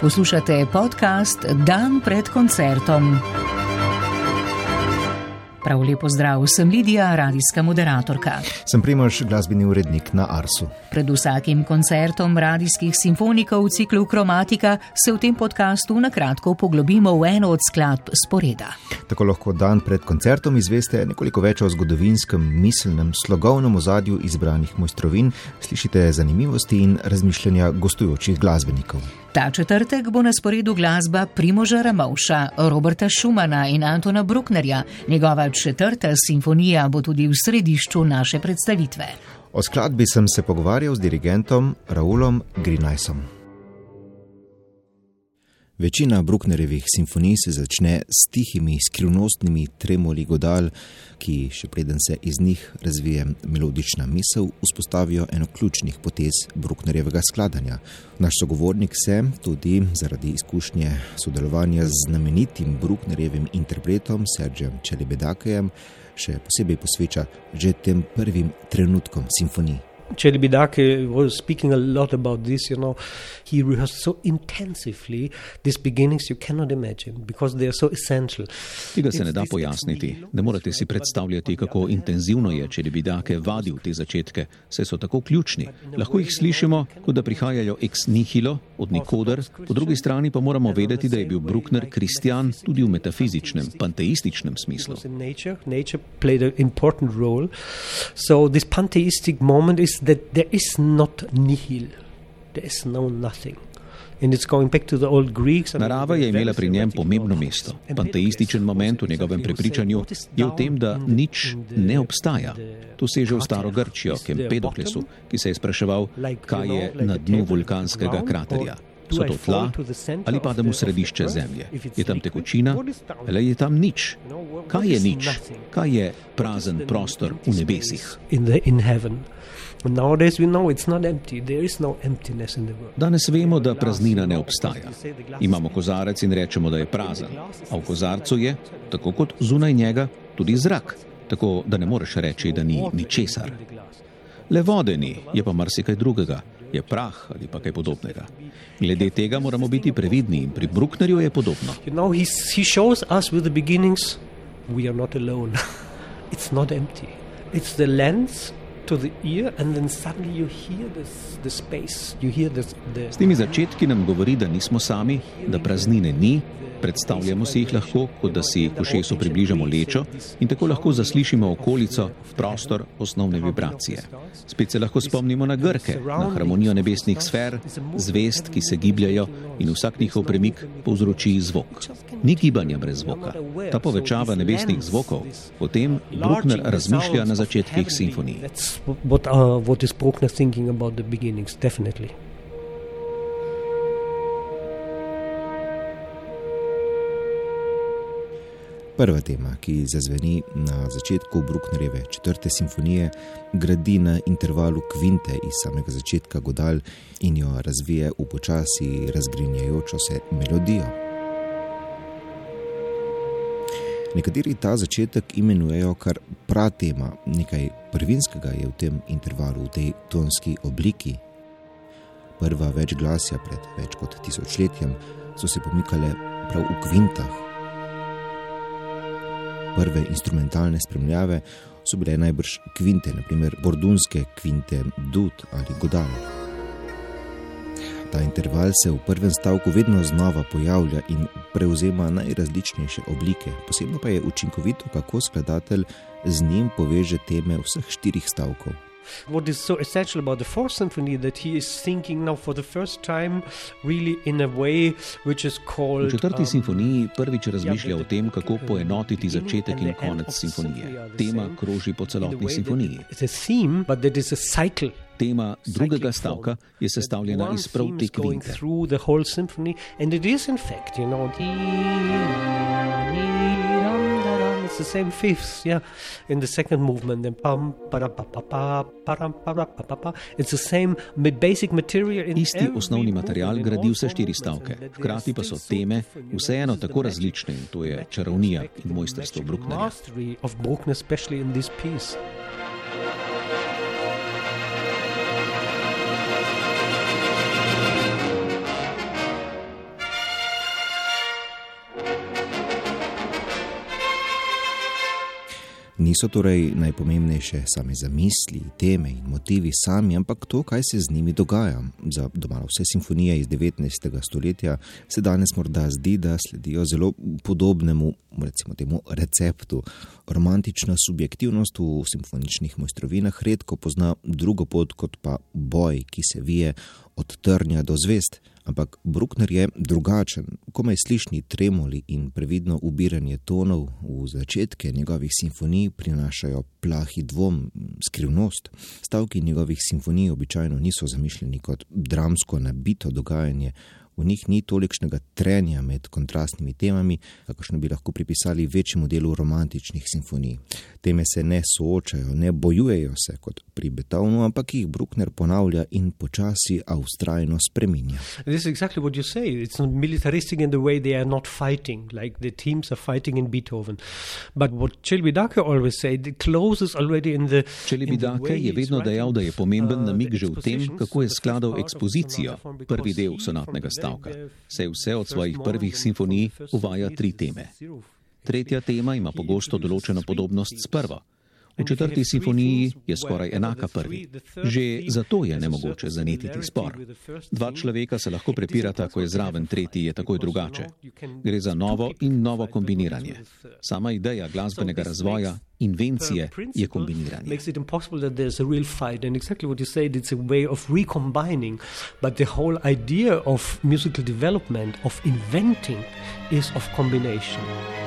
Poslušate podcast Dan pred koncertom. Prav lepo zdrav, sem Lidija, radijska moderatorka. Sem Primož, glasbeni urednik na Arsu. Pred vsakim koncertom radijskih simfonikov v ciklu Kromatika se v tem podkastu na kratko poglobimo v eno od skladb sporeda. Tako lahko dan pred koncertom izveste nekoliko več o zgodovinskem, miselnem, slogovnem ozadju izbranih mojstrovin, slišite zanimivosti in razmišljanja gostujočih glasbenikov. Ta četrtek bo na sporedu glasba Primoža Ramovša, Roberta Šumana in Antona Brucknerja. Njegova četrta simfonija bo tudi v središču naše predstavitve. O skladbi sem se pogovarjal z dirigentom Raulom Grinajsom. Večina Brucknerjevih simfonij se začne s tihimi, skrivnostnimi tremoli godal, ki, še preden se iz njih razvije melodična misel, vzpostavijo eno ključnih potez Brucknerjevega skladanja. Naš sogovornik se, tudi zaradi izkušnje sodelovanja z znamenitim Brucknerjevim interpretom Sergejem Čelibedakejem, še posebej posveča že tem prvim trenutkom simfonij. Chelibidake was speaking a lot about this, you know. He rehearsed so intensively these beginnings you cannot imagine because they are so essential. Tega se ne da pojasniti. Ne morete si predstavljati, kako intenzivno je Chelibidake vadil te začetke, saj so tako ključni. Lahko jih slišimo, kot da prihajajo ex nihilo, od nikoder, po drugi strani pa moramo vedeti, da je bil Bruckner kristjan tudi v metafizičnem, panteističnem smislu. Nature, nature played an important role. So this pantheistic moment is that there is not nihil, there is no nothing. Narava je imela pri njem pomembno mesto. Panteističen moment v njegovem prepričanju je v tem, da nič ne obstaja. To seže v staro Grčijo, k Empedoklesu, ki se je spraševal, kaj je na dnu vulkanskega kraterja. So to tla ali pademo v središče zemlje? Je tam tekočina ali je tam nič? Kaj je nič? Kaj je prazen prostor v nebesih? Danes vemo, da praznina ne obstaja. Imamo kozarec in rečemo, da je prazen, a v kozarcu je, tako kot zunaj njega, tudi zrak, tako da ne moreš reči, da ni ničesar. Le vode ni, je pa marsikaj drugega, je prah ali pa kaj podobnega. Glede tega moramo biti previdni in pri Brucknerju je podobno. You know, to the ear, and then suddenly you hear this, the space, you hear this. The... S temi začetki nam govori, da nismo sami, da praznine ni, Predstavljamo si jih lahko, kot da si k ušesu približamo lečo in tako lahko zaslišimo okolico, prostor, osnovne vibracije. Spet se lahko spomnimo na Grke, na harmonijo nebesnih sfer, zvest, ki se gibljajo in vsak njihov premik povzroči zvok. Ni gibanja brez zvoka. Ta povečava nebesnih zvokov, o tem Bruckner razmišlja na začetkih simfonij. What, uh, what Prva tema, ki zazveni na začetku Brucknerjeve četrte simfonije, gradi na intervalu kvinte iz samega začetka godal in jo razvije v počasi razgrinjajočo se melodijo. Nekateri ta začetek imenujejo kar pratema, nekaj prvinskega je v tem intervalu, v tej tonski obliki. Prva večglasja pred več kot tisočletjem so se pomikale prav v kvintah prve instrumentalne spremljave so bile najbrž kvinte, naprimer bordunske kvinte, dud ali godal. Ta interval se v prvem stavku vedno znova pojavlja in prevzema najrazličnejše oblike, posebno pa je učinkovito, kako skladatelj z njim poveže teme vseh štirih stavkov. What is so essential about the fourth symphony that he is thinking now for the first time really in a way which is called. V četrti um, simfoniji prvič razmišlja o tem, kako poenotiti začetek in konec simfonije. Tema kroži po celotni simfoniji. Tema drugega stavka je sestavljena iz prav te kvinte. It's the same fifths, yeah, in the second movement. Then pam, para, pa, pa, pa, para, para, pa, pa, pa. It's the same basic material. In Isti osnovni material gradi vse štiri stavke, hkrati pa so teme vseeno tako različne in to je čarovnija in mojstrstvo Brucknerja. Niso torej najpomembnejše same zamisli, teme in motivi sami, ampak to, kaj se z njimi dogaja. Za domala vse simfonije iz 19. stoletja se danes morda zdi, da sledijo zelo podobnemu, recimo temu, receptu. Romantična subjektivnost v simfoničnih mojstrovinah redko pozna drugo pot kot pa boj, ki se vije od trnja do zvest. Ampak Bruckner je drugačen, komaj slišni tremoli in previdno ubiranje tonov v začetke njegovih simfonij prinašajo plahi dvom, skrivnost. Stavki njegovih simfonij običajno niso zamišljeni kot dramsko nabito dogajanje, v njih ni tolikšnega trenja med kontrastnimi temami, kakršno bi lahko pripisali večjemu delu romantičnih simfonij. Teme se ne soočajo, ne bojujejo se kot pri Beethovnu, ampak jih Bruckner ponavlja in počasi, a ustrajno spreminja. To je exactly what you say. It's not militaristic in the way they are not fighting, like the teams are fighting in Beethoven. But what Chelbidake always say, the closes already in the. Chelbidake je vedno dejal, da je pomemben namig že v tem, kako je skladal ekspozicijo, prvi del sonatnega stavka stavka, saj vse od svojih prvih simfonij uvaja tri teme. Tretja tema ima pogosto določeno podobnost s prvo. V četrti simfoniji je skoraj enaka prvi. Že zato je nemogoče zanetiti spor. Dva človeka se lahko prepirata, ko je zraven tretji je takoj drugače. Gre za novo in novo kombiniranje. Sama ideja glasbenega razvoja, invencije je kombiniranje. Is of combination.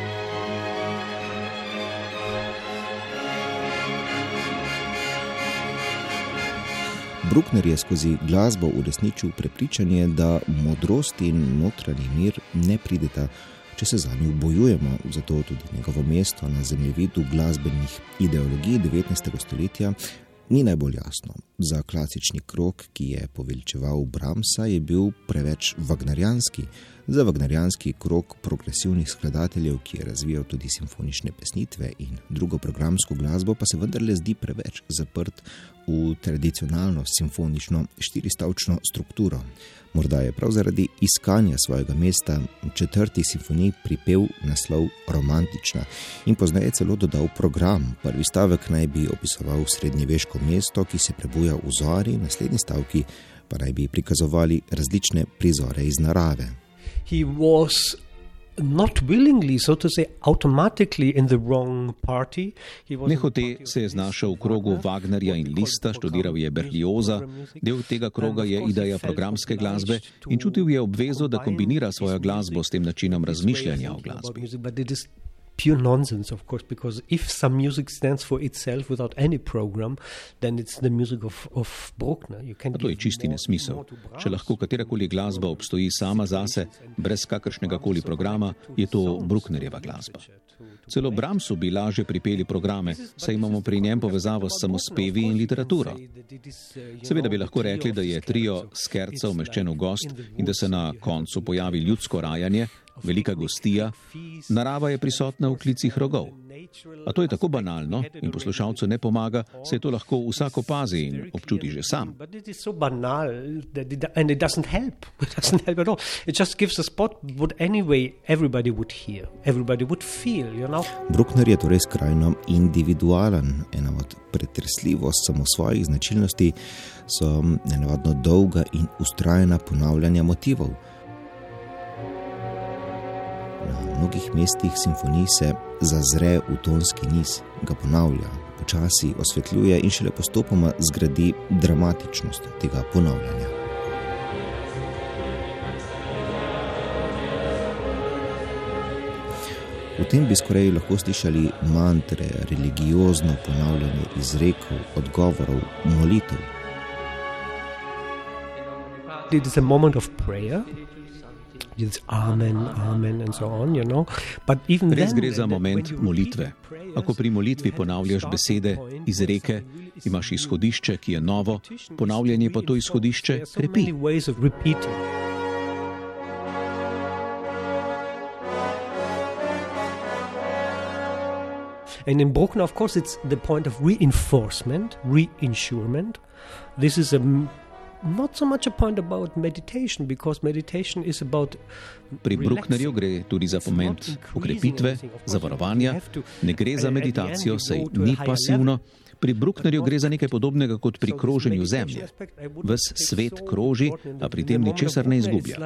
Bruckner je skozi glasbo uresničil prepričanje, da modrost in notranji mir ne prideta, če se za njih bojujemo. Zato tudi njegovo mesto na zemljevidu glasbenih ideologij 19. stoletja ni najbolj jasno. Za klasični krok, ki je poveličeval Bramsa, je bil preveč vagnarjanski. Za vagnarjanski krok progresivnih skladateljev, ki je razvijal tudi simfonične pesnitve in drugo programsko glasbo, pa se vendarle zdi preveč zaprt v tradicionalno simfonično štiristavčno strukturo. Morda je prav zaradi iskanja svojega mesta v četrti simfoniji pripel naslov Romantična in pozneje celo dodal program. Prvi stavek naj bi opisoval srednjeveško mesto, ki se prebuja v zori, naslednji stavki pa naj bi prikazovali različne prizore iz narave. He was not willingly, so to say, automatically in the wrong party. Nehote se je znašel v krogu Wagnerja in Lista, študiral je Berlioza, del tega kroga je ideja programske glasbe in čutil je obvezo, da kombinira svojo glasbo s tem načinom razmišljanja o glasbi. Pure nonsense, of course, because if some music stands for itself without any program, then it's the music of, of Bruckner. To je čisti nesmisel. Če lahko katerakoli glasba obstoji sama zase, brez kakršnega koli programa, je to Brucknerjeva glasba. Celo Bramsu bi lažje pripeli programe, saj imamo pri njem povezavo s samospevi in literaturo. Seveda bi lahko rekli, da je trio skerca umeščen v gost in da se na koncu pojavi ljudsko rajanje, velika gostija, narava je prisotna v klicih rogov. A to je tako banalno in poslušalcu ne pomaga, se to lahko vsak opazi in občuti že sam. Bruckner je torej skrajno individualen. Ena od pretresljivosti samo svojih značilnosti so nenavadno dolga in ustrajna ponavljanja motivov mnogih mestih simfonij se zazre v tonski niz, ga ponavlja, počasi osvetljuje in šele postopoma zgradi dramatičnost tega ponavljanja. V tem bi skoraj lahko slišali mantre, religiozno ponavljanje izrekov, odgovorov, molitev. It is a moment of prayer. It's amen, amen, and so on, you know. Res gre za moment molitve. Ako pri molitvi ponavljaš besede, izreke, imaš izhodišče, ki je novo, ponavljanje pa to izhodišče krepi. And in Bruckner, of course, it's the point of reinforcement, reinsurement. This is a not so much a point about meditation, because meditation is about. Pri Brucknerju gre tudi za pomen ukrepitve, zavarovanja, ne gre za meditacijo, saj ni pasivno. Pri Brucknerju gre za nekaj podobnega kot pri kroženju Zemlje. Ves svet kroži, a pri tem ničesar ne izgublja.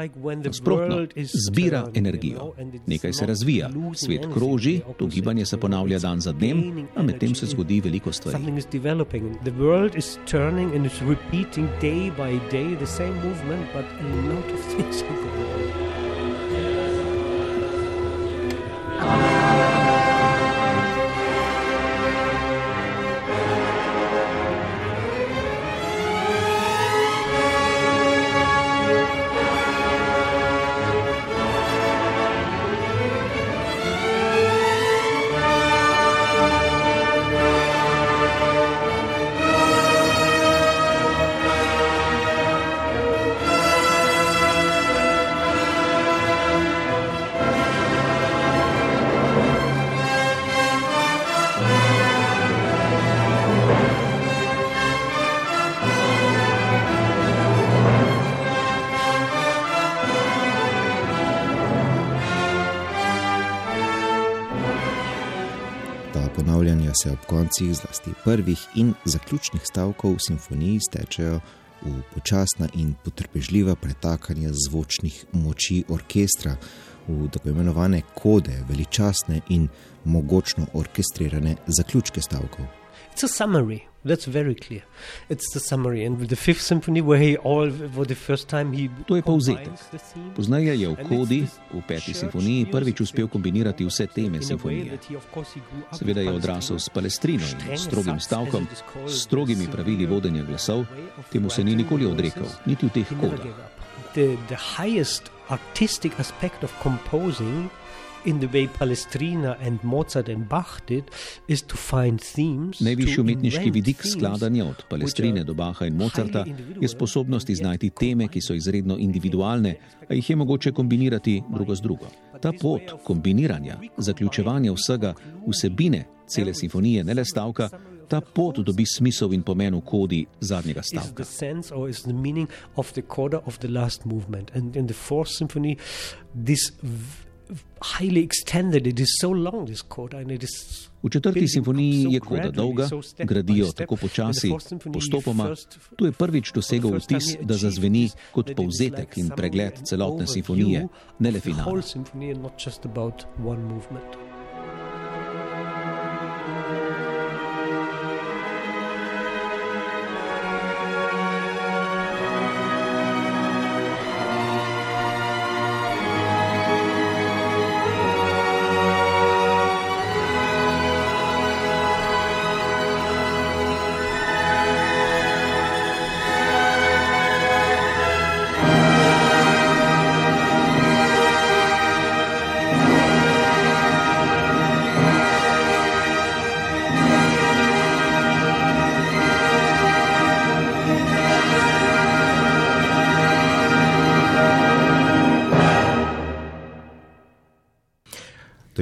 Nasprotno, zbira energijo. Nekaj se razvija, svet kroži, to gibanje se ponavlja dan za dnem, a medtem se zgodi veliko stvari. ponavljanja se ob koncih, zlasti prvih in zaključnih stavkov simfoniji, stečejo v počasna in potrpežljiva pretakanja zvočnih moči orkestra, v tako imenovane kode, veličastne in mogočno orkestrirane zaključke stavkov. It's a summary. That's very clear. It's the summary. And with the fifth symphony, where he all for the first time he. To je povzetek. Poznaje je v Kodi, v peti simfoniji, prvič uspel kombinirati vse teme simfonije. Seveda je odrasel s Palestrino in strogim stavkom, s strogimi pravili vodenja glasov, temu se ni nikoli odrekel, niti v teh kodah. The, the highest artistic aspect of composing in the way Palestrina and Mozart and Bach did is to find themes. Najvišji umetniški vidik skladanja od Palestrine do Baha in Mozarta je sposobnost iznajti teme, ki so izredno individualne, a jih je mogoče kombinirati drugo z drugo. Ta pot kombiniranja, zaključevanja vsega, vsebine cele simfonije, ne le stavka, ta pot dobi smisel in pomen v kodi zadnjega stavka. V četrti simfoniji je koda dolga, gradijo tako počasi, postopoma. Tu je prvič dosegel vtis, da zazveni kot povzetek in pregled celotne simfonije, ne le finale.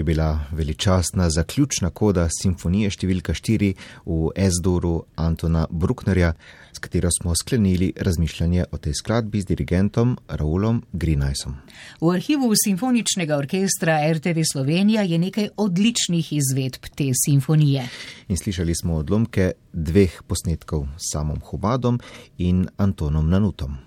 Bila veličastna zaključna koda simfonije številka 4 v S-duru Antona Brucknerja, s katero smo sklenili razmišljanje o tej skladbi z dirigentom Raulom Grinajsom. V arhivu Simfoničnega orkestra RTV Slovenija je nekaj odličnih izvedb te simfonije. In slišali smo odlomke dveh posnetkov s samom Hubadom in Antonom Nanutom.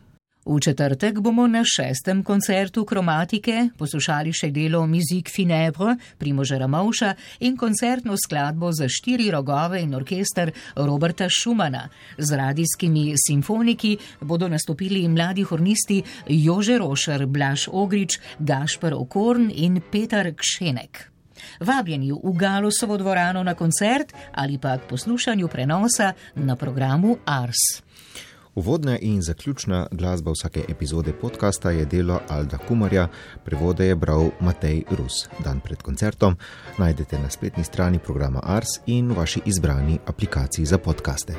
V četrtek bomo na šestem koncertu kromatike poslušali še delo Musique Finebre Primoža Ramovša in koncertno skladbo za štiri rogove in orkester Roberta Schumana. Z radijskimi simfoniki bodo nastopili mladi hornisti Jože Rošer, Blaž Ogrič, Gašpar Okorn in Petar Kšenek. Vabljeni v Galosovo dvorano na koncert ali pa k poslušanju prenosa na programu Ars. Uvodna in zaključna glasba vsake epizode podcasta je delo Alda Kumarja, prevode je bral Matej Rus. Dan pred koncertom najdete na spletni strani programa Ars in v vaši izbrani aplikaciji za podkaste.